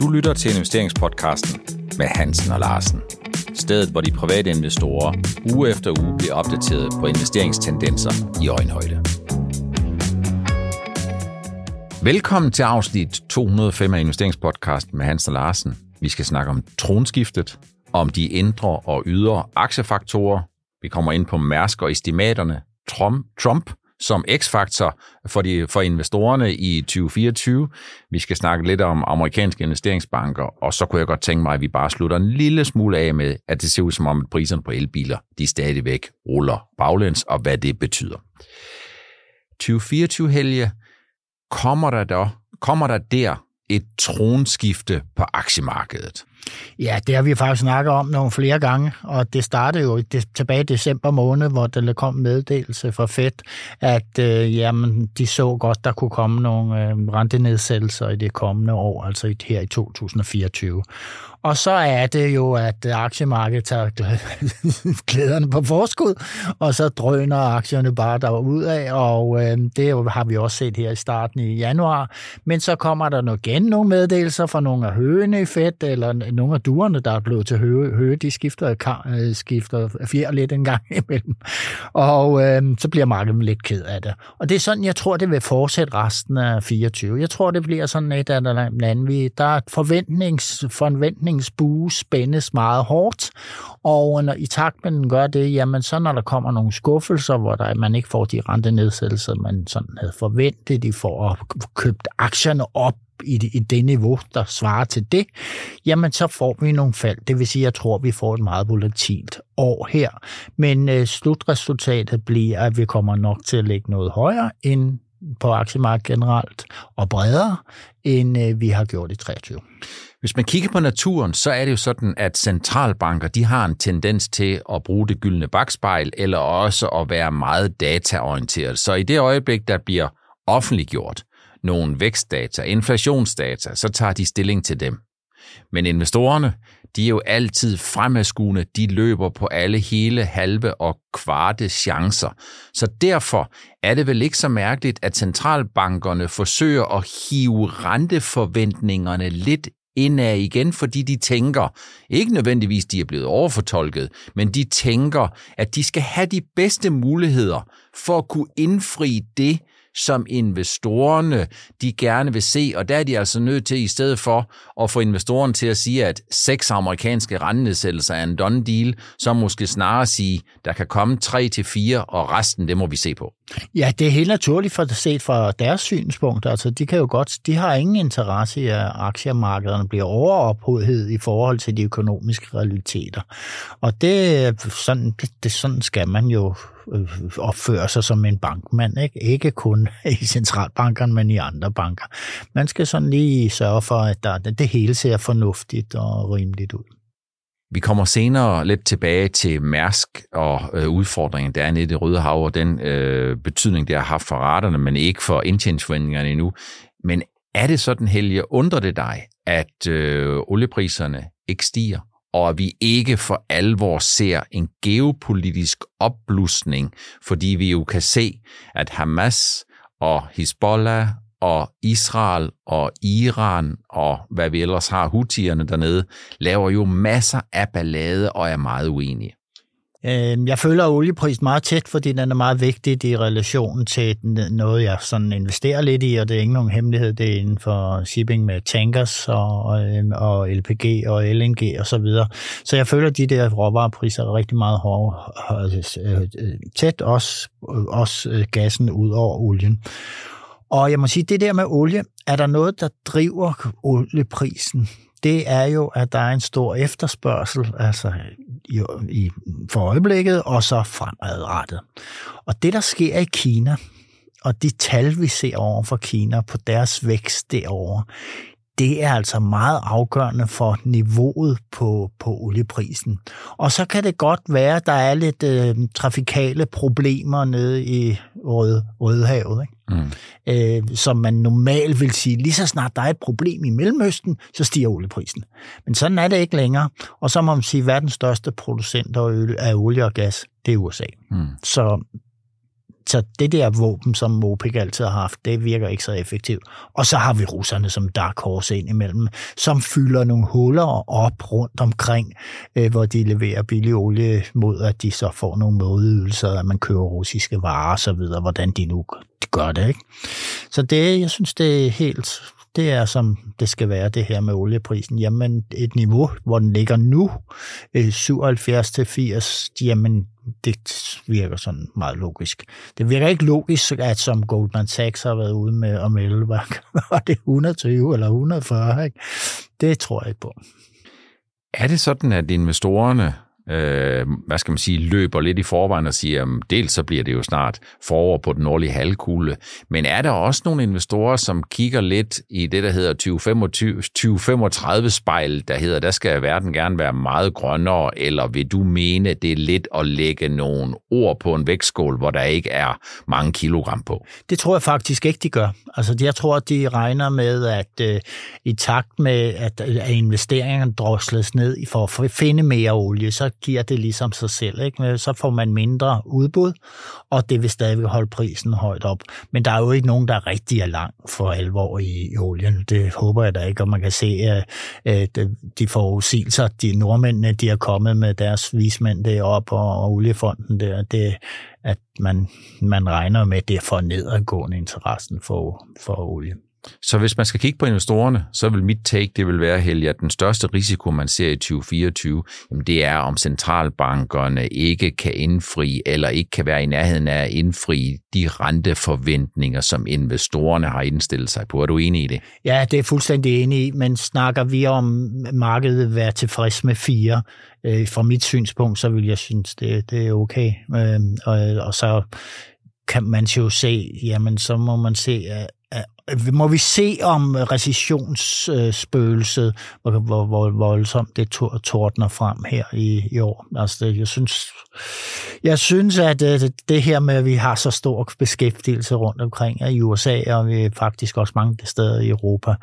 Du lytter til investeringspodcasten med Hansen og Larsen. Stedet, hvor de private investorer uge efter uge bliver opdateret på investeringstendenser i øjenhøjde. Velkommen til afsnit 205 af investeringspodcasten med Hansen og Larsen. Vi skal snakke om tronskiftet, om de indre og ydre aktiefaktorer. Vi kommer ind på Mærsk og estimaterne, Trump, Trump som x-faktor for, de, for investorerne i 2024. Vi skal snakke lidt om amerikanske investeringsbanker, og så kunne jeg godt tænke mig, at vi bare slutter en lille smule af med, at det ser ud som om, at priserne på elbiler, de stadigvæk ruller baglæns, og hvad det betyder. 2024-helge, kommer der, der, kommer der der et tronskifte på aktiemarkedet? Ja, det har vi faktisk snakket om nogle flere gange, og det startede jo tilbage i december måned, hvor der kom meddelelse fra Fed, at øh, jamen, de så godt, der kunne komme nogle øh, rentenedsættelser i det kommende år, altså her i 2024. Og så er det jo, at aktiemarkedet tager glæderne på forskud, og så drøner aktierne bare derud af, og øh, det har vi også set her i starten i januar. Men så kommer der igen nogle meddelelser fra nogle af høne i Fed, eller nogle af duerne, der er blevet til høge, høge de skifter, øh, kar, øh, skifter fjer lidt en gang imellem. Og øh, så bliver markedet lidt ked af det. Og det er sådan, jeg tror, det vil fortsætte resten af 24. Jeg tror, det bliver sådan et eller andet. Der er forventnings, forventningsbue spændes meget hårdt, og når, i takt med den gør det, jamen så når der kommer nogle skuffelser, hvor der, man ikke får de rentenedsættelser, man sådan havde forventet, de får købt aktierne op i det, i det niveau, der svarer til det, jamen så får vi nogle fald. Det vil sige, at jeg tror, at vi får et meget volatilt år her. Men øh, slutresultatet bliver, at vi kommer nok til at lægge noget højere end på aktiemarkedet generelt, og bredere, end øh, vi har gjort i 23. Hvis man kigger på naturen, så er det jo sådan, at centralbanker de har en tendens til at bruge det gyldne bagspejl, eller også at være meget dataorienteret. Så i det øjeblik, der bliver offentliggjort nogle vækstdata, inflationsdata, så tager de stilling til dem. Men investorerne, de er jo altid fremadskuende, de løber på alle hele, halve og kvarte chancer. Så derfor er det vel ikke så mærkeligt, at centralbankerne forsøger at hive renteforventningerne lidt indad igen, fordi de tænker, ikke nødvendigvis de er blevet overfortolket, men de tænker, at de skal have de bedste muligheder for at kunne indfri det, som investorerne de gerne vil se, og der er de altså nødt til i stedet for at få investorerne til at sige, at seks amerikanske rentenedsættelser er en done deal, så måske snarere sige, der kan komme tre til fire, og resten, det må vi se på. Ja, det er helt naturligt for set fra deres synspunkt. Altså, de kan jo godt, de har ingen interesse i, at aktiemarkederne bliver overophedet i forhold til de økonomiske realiteter. Og det, sådan, det, sådan skal man jo øh, opføre sig som en bankmand, ikke? ikke kun i centralbankerne, men i andre banker. Man skal sådan lige sørge for, at der, det hele ser fornuftigt og rimeligt ud. Vi kommer senere lidt tilbage til Mærsk og øh, udfordringen, der er nede i det Røde Hav, og den øh, betydning, det har haft for raterne, men ikke for indtjeningsforventningerne endnu. Men er det sådan, Helge, undrer det dig, at øh, oliepriserne ikke stiger, og at vi ikke for alvor ser en geopolitisk opblusning, fordi vi jo kan se, at Hamas og Hezbollah og Israel og Iran og hvad vi ellers har, hutierne dernede, laver jo masser af ballade og er meget uenige. Øhm, jeg følger olieprisen meget tæt, fordi den er meget vigtig i relation til noget, jeg sådan investerer lidt i, og det er ikke nogen hemmelighed, det er inden for shipping med tankers og, øhm, og LPG og LNG og så videre. Så jeg føler, de der råvarepriser rigtig meget hårde, øh, øh, tæt, også, også gassen ud over olien. Og jeg må sige, det der med olie, er der noget, der driver olieprisen? Det er jo, at der er en stor efterspørgsel, altså i, i, for øjeblikket, og så fremadrettet. Og det, der sker i Kina, og de tal, vi ser over for Kina på deres vækst derovre, det er altså meget afgørende for niveauet på, på olieprisen. Og så kan det godt være, at der er lidt øh, trafikale problemer nede i Røde, Rødehavet, ikke? Mm. Øh, som man normalt vil sige, lige så snart der er et problem i Mellemøsten, så stiger olieprisen. Men sådan er det ikke længere. Og så må man sige, at verdens største producent af olie og gas, det er USA. Mm. Så så det der våben, som OPEC altid har haft, det virker ikke så effektivt. Og så har vi russerne som dark horse ind imellem, som fylder nogle huller op rundt omkring, øh, hvor de leverer billig olie mod, at de så får nogle modydelser, at man køber russiske varer og så videre, hvordan de nu gør det. Ikke? Så det, jeg synes, det er helt det er som det skal være, det her med olieprisen. Jamen et niveau, hvor den ligger nu, øh, 77 til 80, jamen det virker sådan meget logisk. Det virker ikke logisk, at som Goldman Sachs har været ude med at melde, var det 120 eller 140, ikke? Det tror jeg ikke på. Er det sådan, at investorerne øh, hvad skal man sige, løber lidt i forvejen og siger, at dels så bliver det jo snart forår på den nordlige halvkugle, men er der også nogle investorer, som kigger lidt i det, der hedder 2035 spejl, der hedder, der skal verden gerne være meget grønnere, eller vil du mene, det er lidt at lægge nogle ord på en vægtskål, hvor der ikke er mange kilogram på? Det tror jeg faktisk ikke, de gør. Altså, jeg tror, de regner med, at øh, i takt med, at, øh, at investeringerne drosles ned for at finde mere olie, så giver det ligesom sig selv. Ikke? Så får man mindre udbud, og det vil stadigvæk holde prisen højt op. Men der er jo ikke nogen, der rigtig er lang for alvor i, i olien. Det håber jeg da ikke, og man kan se, at øh, de forudsigelser, de nordmændene, de er kommet med deres vismænd deroppe og, og oliefonden der, det, at man, man regner med, at det er for nedadgående interessen for, for olie. Så hvis man skal kigge på investorerne, så vil mit take, det vil være, Helge, at den største risiko, man ser i 2024, jamen det er, om centralbankerne ikke kan indfri, eller ikke kan være i nærheden af at indfri de renteforventninger, som investorerne har indstillet sig på. Er du enig i det? Ja, det er fuldstændig enig i, men snakker vi om markedet være tilfreds med fire, øh, fra mit synspunkt, så vil jeg synes, det, det er okay. Øh, og, og så kan man jo se, jamen så må man se, Øh, må vi se om øh, recessionsspøgelset, øh, hvor, hvor, hvor voldsomt det tordner frem her i, i år. Altså, det, jeg synes, jeg synes, at det, det her med, at vi har så stor beskæftigelse rundt omkring i USA, og vi faktisk også mange steder i Europa,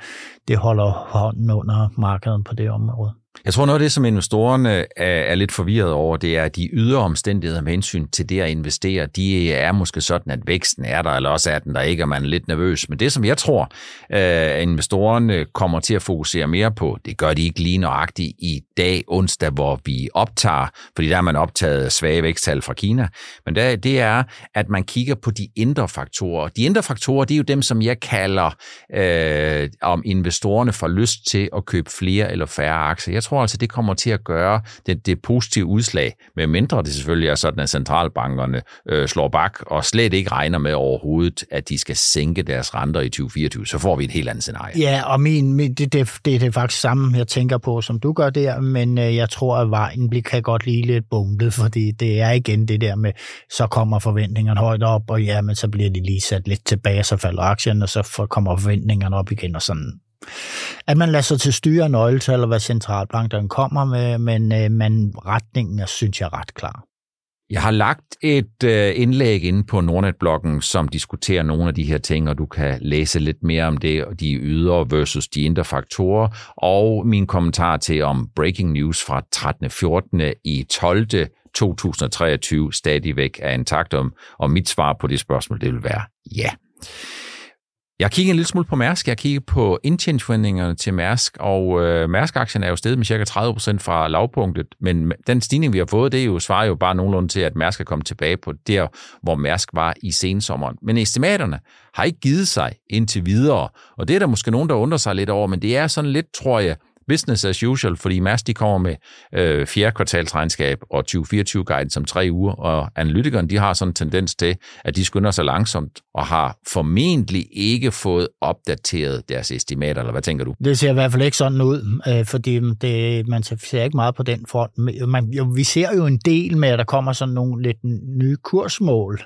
det holder hånden under markedet på det område. Jeg tror, noget af det, som investorerne er, lidt forvirret over, det er, at de ydre omstændigheder med hensyn til det at investere, de er måske sådan, at væksten er der, eller også er den der ikke, og man er lidt nervøs. Men det, som jeg tror, at investorerne kommer til at fokusere mere på, det gør de ikke lige nøjagtigt i dag, onsdag, hvor vi optager, fordi der er man optaget svage væksttal fra Kina, men det er, at man kigger på de indre faktorer. De indre faktorer, det er jo dem, som jeg kalder, øh, om investorerne får lyst til at købe flere eller færre aktier. Jeg tror altså, det kommer til at gøre det, det positive udslag, med mindre det selvfølgelig er sådan, at centralbankerne øh, slår bak og slet ikke regner med overhovedet, at de skal sænke deres renter i 2024. Så får vi et helt andet scenarie. Ja, og min, min, det, det, det, det er faktisk samme, jeg tænker på, som du gør der, men øh, jeg tror, at vejen kan godt lige lidt bumpet, fordi det er igen det der med, så kommer forventningerne højt op, og ja, men så bliver de lige sat lidt tilbage, så falder aktien, og så kommer forventningerne op igen, og sådan at man lader sig til styre nøgletal, og hvad centralbanken kommer med, men, øh, men retningen er, synes jeg, ret klar. Jeg har lagt et øh, indlæg inde på Nordnet-bloggen, som diskuterer nogle af de her ting, og du kan læse lidt mere om det, og de ydre versus de indre faktorer, og min kommentar til om breaking news fra 13. 14. i 12. 2023 stadigvæk er intakt om, og mit svar på det spørgsmål, det vil være ja. Jeg kigger en lille smule på Mærsk. Jeg kigger på indtjeningsforventningerne til Mærsk, og øh, Mærsk-aktien er jo steget med cirka 30% fra lavpunktet, men den stigning, vi har fået, det er jo, svarer jo bare nogenlunde til, at Mærsk er kommet tilbage på der, hvor Mærsk var i sensommeren. Men estimaterne har ikke givet sig indtil videre, og det er der måske nogen, der undrer sig lidt over, men det er sådan lidt, tror jeg, business as usual, fordi Mærsk de kommer med øh, fjerde kvartalsregnskab og 2024 guiden som tre uger, og analytikerne de har sådan en tendens til, at de skynder sig langsomt og har formentlig ikke fået opdateret deres estimater, eller hvad tænker du? Det ser i hvert fald ikke sådan ud, øh, fordi mm, det, man ser ikke meget på den front. Øh, man, jo, vi ser jo en del med, at der kommer sådan nogle lidt nye kursmål,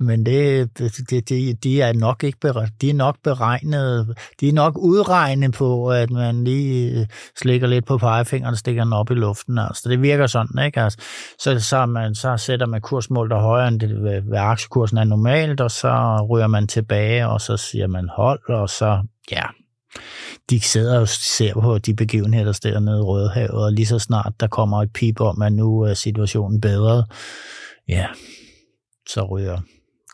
men det, det, det, de er nok ikke beregnet, de er nok beregnet, de er nok udregnet på, at man lige øh, slikker lidt på pegefingeren og stikker den op i luften. Altså, det virker sådan, ikke? Altså, så, så, man, så sætter man kursmål, der højere end det, hvad, hvad aktiekursen er normalt, og så ryger man tilbage, og så siger man hold, og så, ja, de sidder og ser på de begivenheder, der står nede i Rødehavet, og lige så snart der kommer et pip om, at nu er situationen bedre, ja, så ryger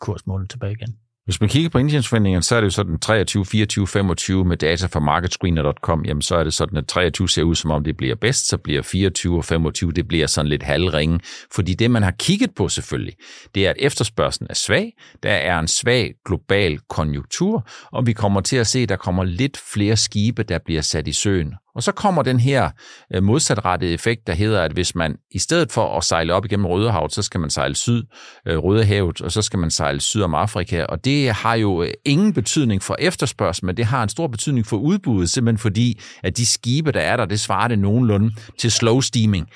kursmålet tilbage igen. Hvis man kigger på indtjeningsforventningerne, så er det jo sådan 23, 24, 25 med data fra marketscreener.com, jamen så er det sådan, at 23 ser ud som om det bliver bedst, så bliver 24 og 25, det bliver sådan lidt halvringe. Fordi det, man har kigget på selvfølgelig, det er, at efterspørgselen er svag, der er en svag global konjunktur, og vi kommer til at se, at der kommer lidt flere skibe, der bliver sat i søen. Og så kommer den her øh, modsatrettede effekt, der hedder, at hvis man i stedet for at sejle op igennem Rødehavet, så skal man sejle syd, øh, Rødehavet, og så skal man sejle syd om Afrika. Og det har jo øh, ingen betydning for efterspørgsel, men det har en stor betydning for udbuddet, simpelthen fordi, at de skibe, der er der, det svarer det nogenlunde til slow steaming.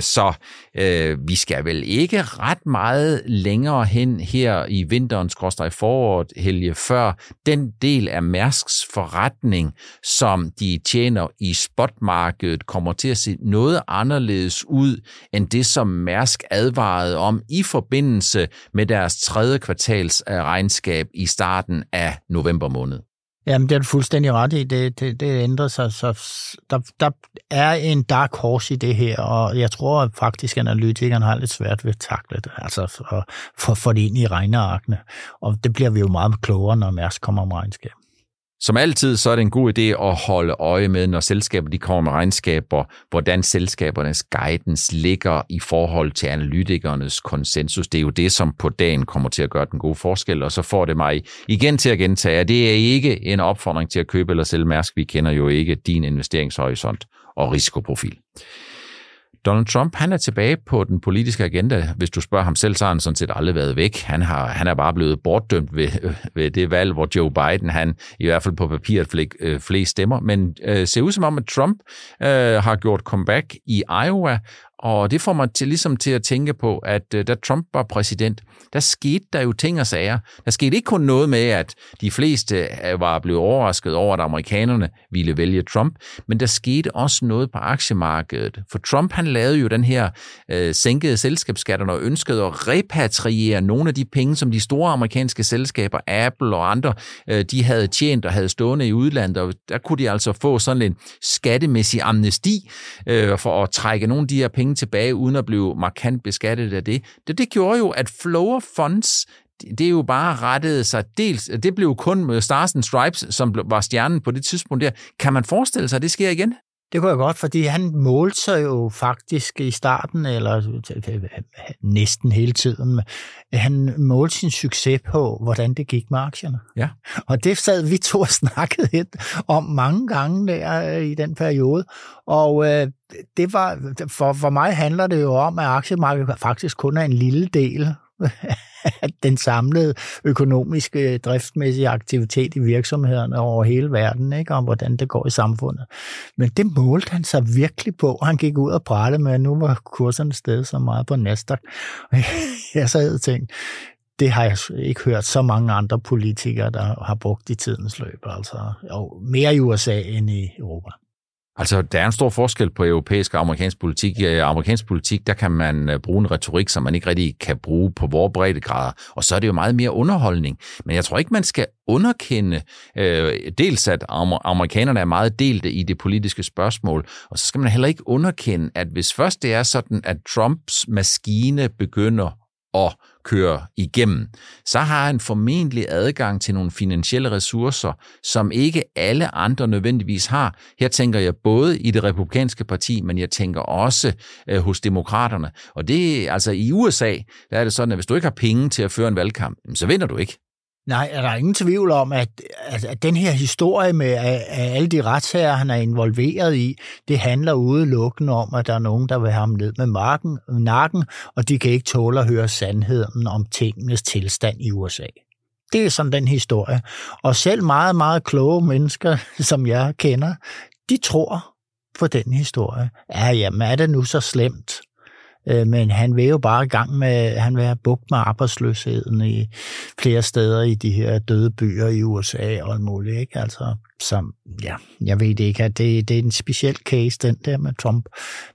Så vi skal vel ikke ret meget længere hen her i vinterens i foråret, Helge, før den del af Mærsks forretning, som de tjener i spotmarkedet kommer til at se noget anderledes ud end det, som Mærsk advarede om i forbindelse med deres tredje kvartals øh, regnskab i starten af november måned. Jamen, det er du fuldstændig ret i. Det, det, det ændrer sig. Så der, der er en dark horse i det her, og jeg tror faktisk, at analytikerne har lidt svært ved at takle det, altså for, for, for det ind i regnearkene. Og det bliver vi jo meget klogere, når Mærsk kommer om regnskab. Som altid, så er det en god idé at holde øje med, når selskaber de kommer med regnskaber, hvordan selskabernes guidance ligger i forhold til analytikernes konsensus. Det er jo det, som på dagen kommer til at gøre den gode forskel, og så får det mig igen til at gentage, at det er ikke en opfordring til at købe eller sælge Mærsk. Vi kender jo ikke din investeringshorisont og risikoprofil. Donald Trump, han er tilbage på den politiske agenda. Hvis du spørger ham selv, så har han sådan set aldrig været væk. Han, har, han er bare blevet bortdømt ved, ved det valg, hvor Joe Biden, han i hvert fald på papiret fik øh, flest stemmer. Men øh, ser ud som om, at Trump øh, har gjort comeback i Iowa, og det får mig til, ligesom til at tænke på, at øh, da Trump var præsident, der skete der jo ting og sager. Der skete ikke kun noget med, at de fleste øh, var blevet overrasket over, at amerikanerne ville vælge Trump, men der skete også noget på aktiemarkedet. For Trump han lavede jo den her øh, sænkede selskabsskatter og ønskede at repatriere nogle af de penge, som de store amerikanske selskaber, Apple og andre, øh, de havde tjent og havde stående i udlandet. Og der kunne de altså få sådan en skattemæssig amnesti øh, for at trække nogle af de her penge penge tilbage, uden at blive markant beskattet af det. Det, det gjorde jo, at flow of funds det er jo bare rettet sig dels, det blev kun med Stars and Stripes, som var stjernen på det tidspunkt der. Kan man forestille sig, at det sker igen? Det kunne jeg godt, fordi han målte sig jo faktisk i starten, eller næsten hele tiden, han målte sin succes på, hvordan det gik med aktierne. Ja. Og det sad vi to og snakkede om mange gange der øh, i den periode. Og øh, det var, for, for mig handler det jo om, at aktiemarkedet faktisk kun er en lille del den samlede økonomiske, øh, driftsmæssige aktivitet i virksomhederne over hele verden, ikke? om hvordan det går i samfundet. Men det målte han sig virkelig på. Han gik ud og prale med, at nu var kurserne stedet så meget på Nasdaq. jeg sad og tænkte, det har jeg ikke hørt så mange andre politikere, der har brugt i tidens løb. Altså, jo, mere i USA end i Europa. Altså, der er en stor forskel på europæisk og amerikansk politik. I øh, amerikansk politik, der kan man øh, bruge en retorik, som man ikke rigtig kan bruge på vores breddegrader. Og så er det jo meget mere underholdning. Men jeg tror ikke, man skal underkende øh, dels, at amerikanerne er meget delte i det politiske spørgsmål, og så skal man heller ikke underkende, at hvis først det er sådan, at Trumps maskine begynder at kører igennem, så har han formentlig adgang til nogle finansielle ressourcer, som ikke alle andre nødvendigvis har. Her tænker jeg både i det republikanske parti, men jeg tænker også øh, hos demokraterne. Og det altså i USA, der er det sådan, at hvis du ikke har penge til at føre en valgkamp, så vinder du ikke. Nej, er der ingen tvivl om, at, at, at den her historie med at, at alle de retssager, han er involveret i, det handler udelukkende om, at der er nogen, der vil have ham ned med marken, nakken, og de kan ikke tåle at høre sandheden om tingenes tilstand i USA. Det er sådan den historie. Og selv meget, meget kloge mennesker, som jeg kender, de tror på den historie. Ja, jamen er det nu så slemt? Øh, men han vil jo bare i gang med, han vil have bugt med arbejdsløsheden i flere steder i de her døde byer i USA og alt muligt, ikke? Altså, som, ja, jeg ved ikke, at det, det er en speciel case, den der med Trump,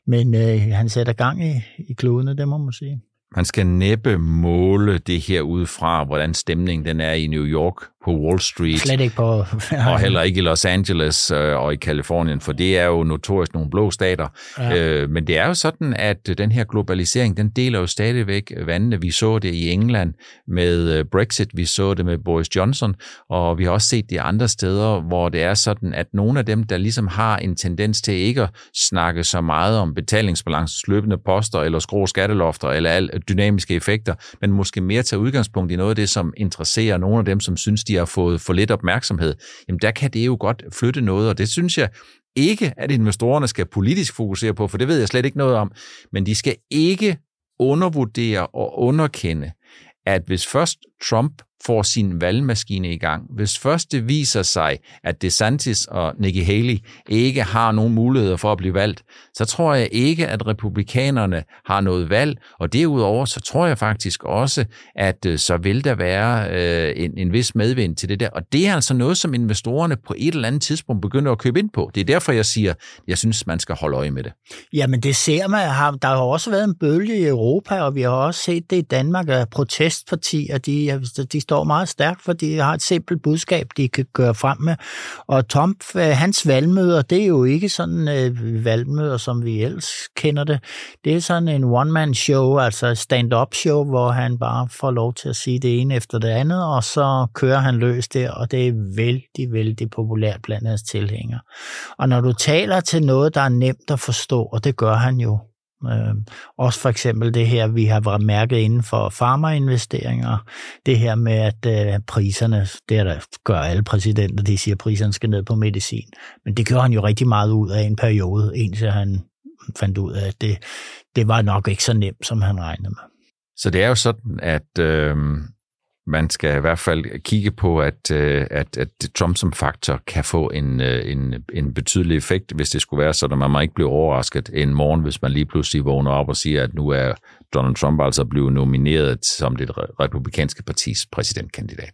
men øh, han sætter gang i, i klodene, det må man sige. Man skal næppe måle det her ud fra, hvordan stemningen den er i New York på Wall Street. Slet ikke på... og heller ikke i Los Angeles øh, og i Kalifornien, for det er jo notorisk nogle blå stater. Ja. Øh, men det er jo sådan, at den her globalisering, den deler jo stadigvæk vandene. Vi så det i England med øh, Brexit, vi så det med Boris Johnson, og vi har også set det andre steder, hvor det er sådan, at nogle af dem, der ligesom har en tendens til ikke at snakke så meget om betalingsbalance, løbende poster eller skrå skattelofter eller alle dynamiske effekter, men måske mere tage udgangspunkt i noget af det, som interesserer nogle af dem, som synes, de har fået for lidt opmærksomhed, jamen der kan det jo godt flytte noget, og det synes jeg ikke, at investorerne skal politisk fokusere på, for det ved jeg slet ikke noget om, men de skal ikke undervurdere og underkende, at hvis først Trump får sin valgmaskine i gang. Hvis først det viser sig, at DeSantis og Nikki Haley ikke har nogen muligheder for at blive valgt, så tror jeg ikke, at republikanerne har noget valg, og derudover så tror jeg faktisk også, at øh, så vil der være øh, en, en vis medvind til det der, og det er altså noget, som investorerne på et eller andet tidspunkt begynder at købe ind på. Det er derfor, jeg siger, jeg synes, man skal holde øje med det. Jamen det ser man. Der har også været en bølge i Europa, og vi har også set det i Danmark, at protestpartier, de, de står meget stærkt, fordi de har et simpelt budskab, de kan gøre frem med. Og Trump, øh, hans valgmøder, det er jo ikke sådan øh, valgmøder, som vi ellers kender det. Det er sådan en one-man-show, altså stand-up-show, hvor han bare får lov til at sige det ene efter det andet, og så kører han løs der, og det er vældig, vældig populært blandt hans tilhængere. Og når du taler til noget, der er nemt at forstå, og det gør han jo, Øh, også for eksempel det her, vi har mærket inden for farmainvesteringer, det her med, at øh, priserne, det er der gør alle præsidenter, de siger, at priserne skal ned på medicin. Men det gør han jo rigtig meget ud af en periode, indtil han fandt ud af, at det, det var nok ikke så nemt, som han regnede med. Så det er jo sådan, at øh, man skal i hvert fald kigge på, at, øh, at, at Trump som faktor kan få en, øh, en, en betydelig effekt, hvis det skulle være sådan, at man må ikke blive overrasket en morgen, hvis man lige pludselig vågner op og siger, at nu er Donald Trump altså blevet nomineret som det republikanske partis præsidentkandidat.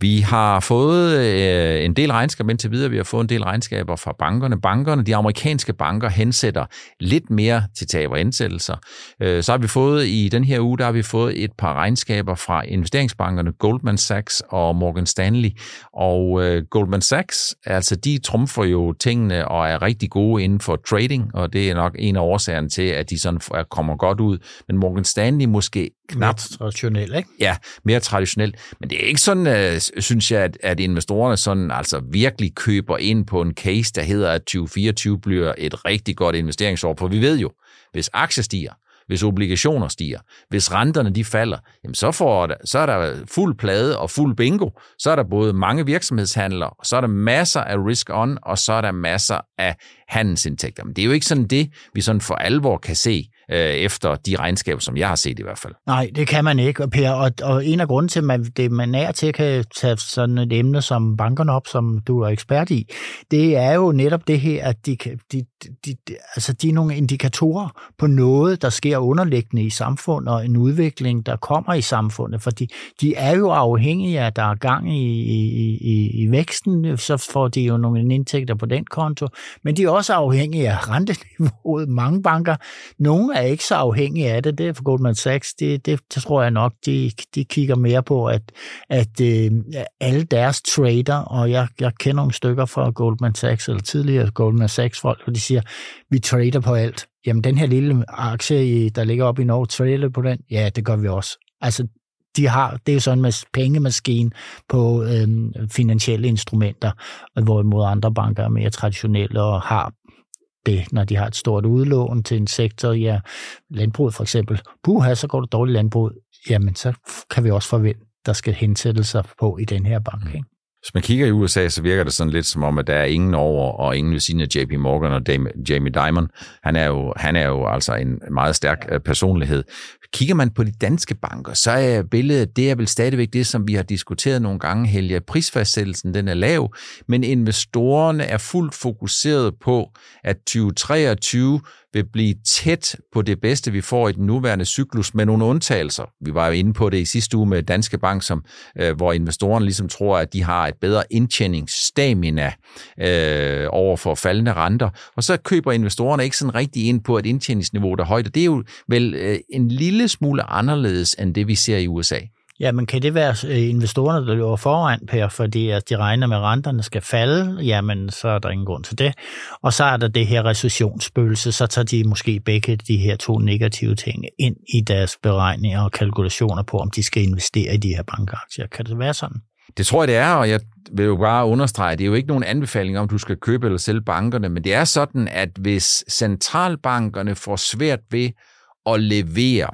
Vi har fået øh, en del regnskaber indtil videre. Vi har fået en del regnskaber fra bankerne. Bankerne, de amerikanske banker, hensætter lidt mere til tab og indsættelser. Øh, så har vi fået i den her uge, der har vi fået et par regnskaber fra investeringsbankerne Goldman Sachs og Morgan Stanley. Og øh, Goldman Sachs, altså de trumfer jo tingene og er rigtig gode inden for trading, og det er nok en af årsagerne til, at de sådan kommer godt ud. Men Morgan Stanley måske knap... Mere traditionel, ikke? Ja, mere traditionel. Men det er ikke sådan, øh, synes jeg, at, at investorerne sådan altså virkelig køber ind på en case, der hedder, at 2024 bliver et rigtig godt investeringsår. For vi ved jo, hvis aktier stiger, hvis obligationer stiger, hvis renterne de falder, jamen så, får der, så er der fuld plade og fuld bingo. Så er der både mange virksomhedshandlere, så er der masser af risk on, og så er der masser af handelsindtægter. Men det er jo ikke sådan det, vi sådan for alvor kan se øh, efter de regnskaber, som jeg har set i hvert fald. Nej, det kan man ikke, Per. Og, og en af grunden til, at man, det, man er til kan tage sådan et emne som bankerne op, som du er ekspert i, det er jo netop det her, at de, de, de, de, altså de er nogle indikatorer på noget, der sker underliggende i samfundet, og en udvikling, der kommer i samfundet, fordi de er jo afhængige af, at der er gang i, i, i, i væksten, så får de jo nogle indtægter på den konto, men de er også afhængige af renteniveauet. Mange banker, nogle er ikke så afhængig af det. Det er for Goldman Sachs. Det, det, det tror jeg nok, de, de kigger mere på, at, at øh, alle deres trader, og jeg, jeg kender nogle stykker fra Goldman Sachs, eller tidligere Goldman Sachs folk, og de siger, vi trader på alt. Jamen, den her lille aktie, der ligger op i Norge, trader på den? Ja, det gør vi også. Altså, de har, det er jo sådan en pengemaskine på øh, finansielle instrumenter, hvorimod andre banker er mere traditionelle og har det, når de har et stort udlån til en sektor, ja, landbruget for eksempel. Puha, så går det dårligt landbrug. Jamen, så kan vi også forvente, der skal hensættelser på i den her bank. Mm. Ikke? Hvis man kigger i USA, så virker det sådan lidt som om, at der er ingen over og ingen ved siden af JP Morgan og Jamie Dimon. Han er jo, han er jo altså en meget stærk øh, personlighed. Kigger man på de danske banker, så er billedet, det er vel stadigvæk det, som vi har diskuteret nogle gange, Helge. Prisfastsættelsen, den er lav, men investorerne er fuldt fokuseret på, at 2023 vil blive tæt på det bedste, vi får i den nuværende cyklus, med nogle undtagelser. Vi var jo inde på det i sidste uge med Danske Bank, som, øh, hvor investorerne ligesom tror, at de har et bedre indtjeningsstamina øh, over for faldende renter. Og så køber investorerne ikke sådan rigtig ind på et indtjeningsniveau, der er højt. Og det er jo vel øh, en lille smule anderledes end det, vi ser i USA. Jamen, kan det være øh, investorerne, der løber foran, Per, fordi at de regner med, at renterne skal falde? Jamen, så er der ingen grund til det. Og så er der det her recessionsspøgelse, så tager de måske begge de her to negative ting ind i deres beregninger og kalkulationer på, om de skal investere i de her bankaktier. Kan det være sådan? Det tror jeg, det er, og jeg vil jo bare understrege, det er jo ikke nogen anbefaling om, du skal købe eller sælge bankerne, men det er sådan, at hvis centralbankerne får svært ved at levere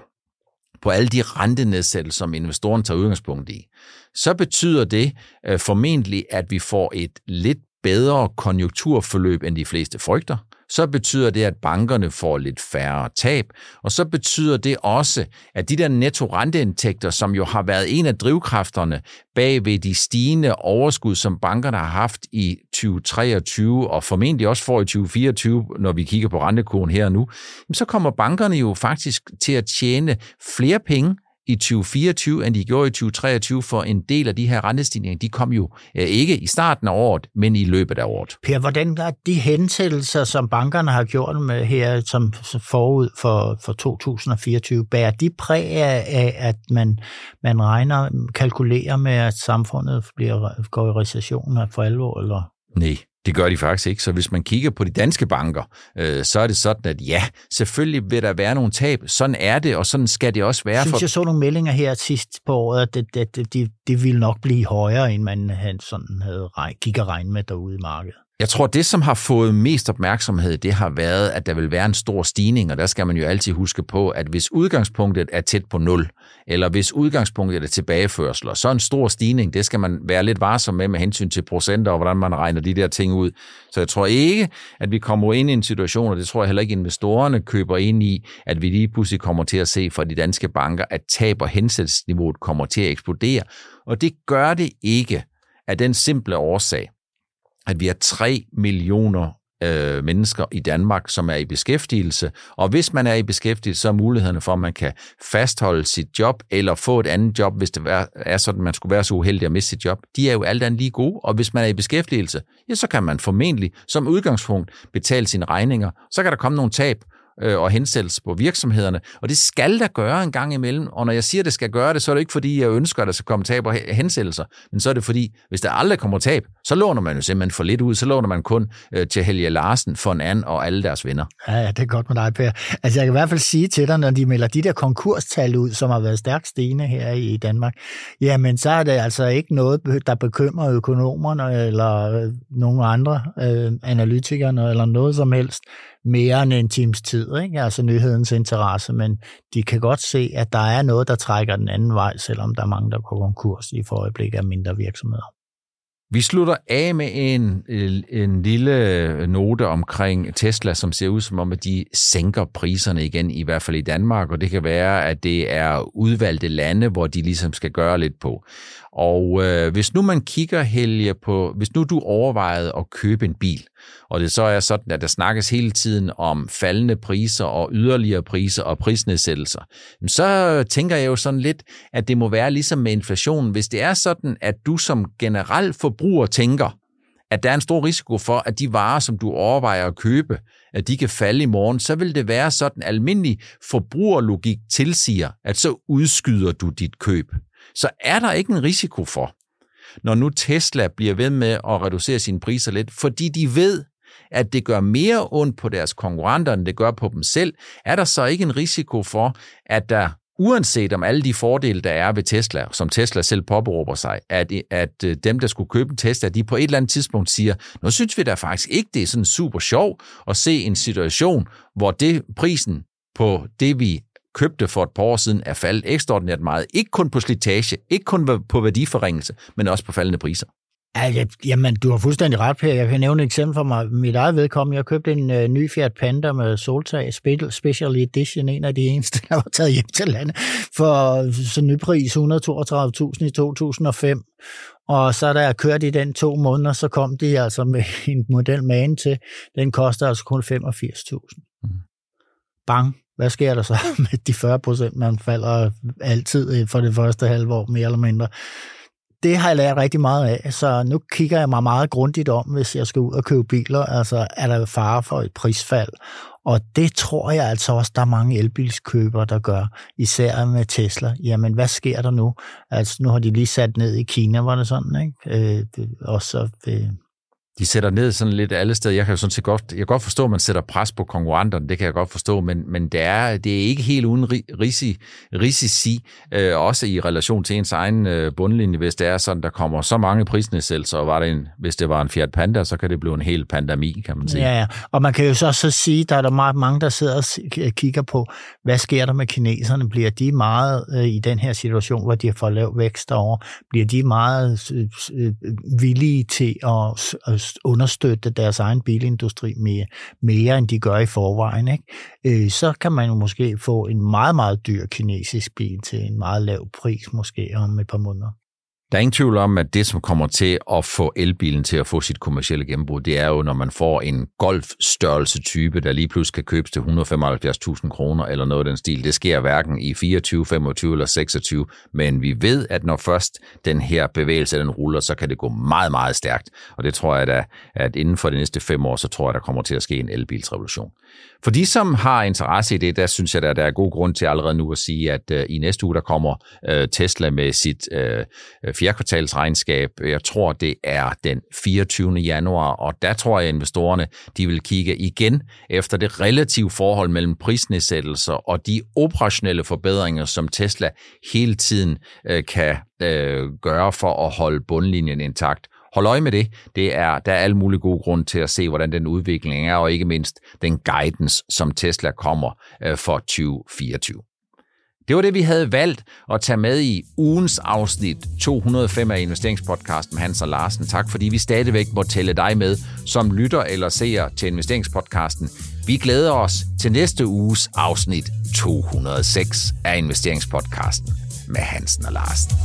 på alle de rentenedsættelser, som investoren tager udgangspunkt i, så betyder det øh, formentlig, at vi får et lidt bedre konjunkturforløb, end de fleste frygter så betyder det, at bankerne får lidt færre tab, og så betyder det også, at de der netto-renteindtægter, som jo har været en af drivkræfterne bag ved de stigende overskud, som bankerne har haft i 2023 og formentlig også får i 2024, når vi kigger på rentekurven her og nu, så kommer bankerne jo faktisk til at tjene flere penge i 2024, end de gjorde i 2023, for en del af de her rentestigninger, de kom jo ikke i starten af året, men i løbet af året. Per, hvordan er de hensættelser, som bankerne har gjort med her, som forud for, for 2024, bærer de præg af, at man, man regner, kalkulerer med, at samfundet bliver, går i recession for alvor, eller? Nej, det gør de faktisk ikke. Så hvis man kigger på de danske banker, øh, så er det sådan, at ja, selvfølgelig vil der være nogle tab. Sådan er det, og sådan skal det også være. Jeg synes, for... jeg så nogle meldinger her sidst på året, at det, det, det, det, ville nok blive højere, end man havde, sådan havde gik at regne med derude i markedet. Jeg tror, det, som har fået mest opmærksomhed, det har været, at der vil være en stor stigning, og der skal man jo altid huske på, at hvis udgangspunktet er tæt på nul, eller hvis udgangspunktet er tilbageførsler, så en stor stigning, det skal man være lidt varsom med med hensyn til procenter og hvordan man regner de der ting ud. Så jeg tror ikke, at vi kommer ind i en situation, og det tror jeg heller ikke investorerne køber ind i, at vi lige pludselig kommer til at se fra de danske banker, at tab- og hensættelsesniveauet kommer til at eksplodere. Og det gør det ikke af den simple årsag, at vi er 3 millioner øh, mennesker i Danmark, som er i beskæftigelse. Og hvis man er i beskæftigelse, så er mulighederne for, at man kan fastholde sit job eller få et andet job, hvis det er sådan, at man skulle være så uheldig at miste sit job. De er jo alt andet lige gode, og hvis man er i beskæftigelse, ja, så kan man formentlig som udgangspunkt betale sine regninger. Så kan der komme nogle tab, øh, og hensættelse på virksomhederne. Og det skal der gøre en gang imellem. Og når jeg siger, at det skal gøre det, så er det ikke fordi, jeg ønsker, at der skal komme tab og hensættelser. Men så er det fordi, hvis der aldrig kommer tab, så låner man jo simpelthen for lidt ud. Så låner man kun øh, til Helge Larsen, for en anden og alle deres venner. Ja, ja, det er godt med dig, Per. Altså, jeg kan i hvert fald sige til dig, når de melder de der konkurstal ud, som har været stærkt stigende her i Danmark, jamen, så er det altså ikke noget, der bekymrer økonomerne eller øh, nogen andre øh, analytikerne eller noget som helst mere end en times tid, ikke? altså nyhedens interesse, men de kan godt se, at der er noget, der trækker den anden vej, selvom der er mange, der går konkurs i for øjeblikket af mindre virksomheder. Vi slutter af med en, øh, en lille note omkring Tesla, som ser ud som om, at de sænker priserne igen, i hvert fald i Danmark, og det kan være, at det er udvalgte lande, hvor de ligesom skal gøre lidt på. Og øh, hvis nu man kigger, Helge, på, hvis nu du overvejede at købe en bil, og det så er sådan, at der snakkes hele tiden om faldende priser og yderligere priser og prisnedsættelser, så tænker jeg jo sådan lidt, at det må være ligesom med inflationen. Hvis det er sådan, at du som generel forbruger tænker, at der er en stor risiko for, at de varer, som du overvejer at købe, at de kan falde i morgen, så vil det være sådan, at almindelig forbrugerlogik tilsiger, at så udskyder du dit køb. Så er der ikke en risiko for, når nu Tesla bliver ved med at reducere sine priser lidt, fordi de ved, at det gør mere ondt på deres konkurrenter, end det gør på dem selv, er der så ikke en risiko for, at der uanset om alle de fordele, der er ved Tesla, som Tesla selv påberåber sig, at, at øh, dem, der skulle købe en Tesla, de på et eller andet tidspunkt siger, nu synes vi da faktisk ikke, det er sådan super sjov at se en situation, hvor det prisen på det, vi købte for et par år siden, er faldet ekstraordinært meget. Ikke kun på slitage, ikke kun på værdiforringelse, men også på faldende priser. Ja, jamen, du har fuldstændig ret, Per. Jeg kan nævne et eksempel for mig. Mit eget vedkommende, jeg købte en uh, ny Fiat Panda med soltag, Special Edition, en af de eneste, der var taget hjem til landet, for så nypris 132.000 i 2005. Og så da jeg kørte i den to måneder, så kom de altså med en model med til. Den koster altså kun 85.000. Mm. Bang. Hvad sker der så med de 40 procent, man falder altid øh, for det første halve år, mere eller mindre? det har jeg lært rigtig meget af, så nu kigger jeg mig meget grundigt om, hvis jeg skal ud og købe biler. Altså, er der fare for et prisfald? Og det tror jeg altså også, der er mange elbilskøbere, der gør, især med Tesla. Jamen, hvad sker der nu? Altså, nu har de lige sat ned i Kina, var det sådan, ikke? Øh, og så øh, de sætter ned sådan lidt alle steder. Jeg kan jo sådan set godt, jeg kan godt forstå, at man sætter pres på konkurrenterne, det kan jeg godt forstå, men, men det, er, det er ikke helt uden risi, risici, øh, også i relation til ens egen øh, bundlinje, hvis det er sådan, der kommer så mange prisnedsættelser, og var det en, hvis det var en Fiat Panda, så kan det blive en hel pandemi, kan man sige. Ja, ja. og man kan jo så, så sige, der er der meget mange, der sidder og kigger på, hvad sker der med kineserne? Bliver de meget øh, i den her situation, hvor de har fået lav vækst over, bliver de meget øh, øh villige til at, at understøtte deres egen bilindustri mere, mere end de gør i forvejen, ikke? Øh, så kan man jo måske få en meget, meget dyr kinesisk bil til en meget lav pris, måske om et par måneder. Der er ingen tvivl om, at det, som kommer til at få elbilen til at få sit kommercielle gennembrud, det er jo, når man får en golfstørrelse type, der lige pludselig kan købes til 175.000 kroner eller noget af den stil. Det sker hverken i 24, 25 eller 26, men vi ved, at når først den her bevægelse den ruller, så kan det gå meget, meget stærkt. Og det tror jeg da, at inden for de næste fem år, så tror jeg, der kommer til at ske en elbilsrevolution. For de, som har interesse i det, der synes jeg, der, der er god grund til allerede nu at sige, at øh, i næste uge, der kommer øh, Tesla med sit øh, fjerdekvartalsregnskab. Jeg tror, det er den 24. januar, og der tror jeg, at investorerne de vil kigge igen efter det relative forhold mellem prisnedsættelser og de operationelle forbedringer, som Tesla hele tiden øh, kan uh, gøre for at holde bundlinjen intakt. Hold øje med det. det er, der er alle mulige gode grunde til at se, hvordan den udvikling er, og ikke mindst den guidance, som Tesla kommer øh, for 2024. Det var det, vi havde valgt at tage med i ugens afsnit 205 af investeringspodcasten med Hans og Larsen. Tak fordi vi stadigvæk må tælle dig med som lytter eller seer til Investeringspodcasten. Vi glæder os til næste uges afsnit 206 af Investeringspodcasten med Hansen og Larsen.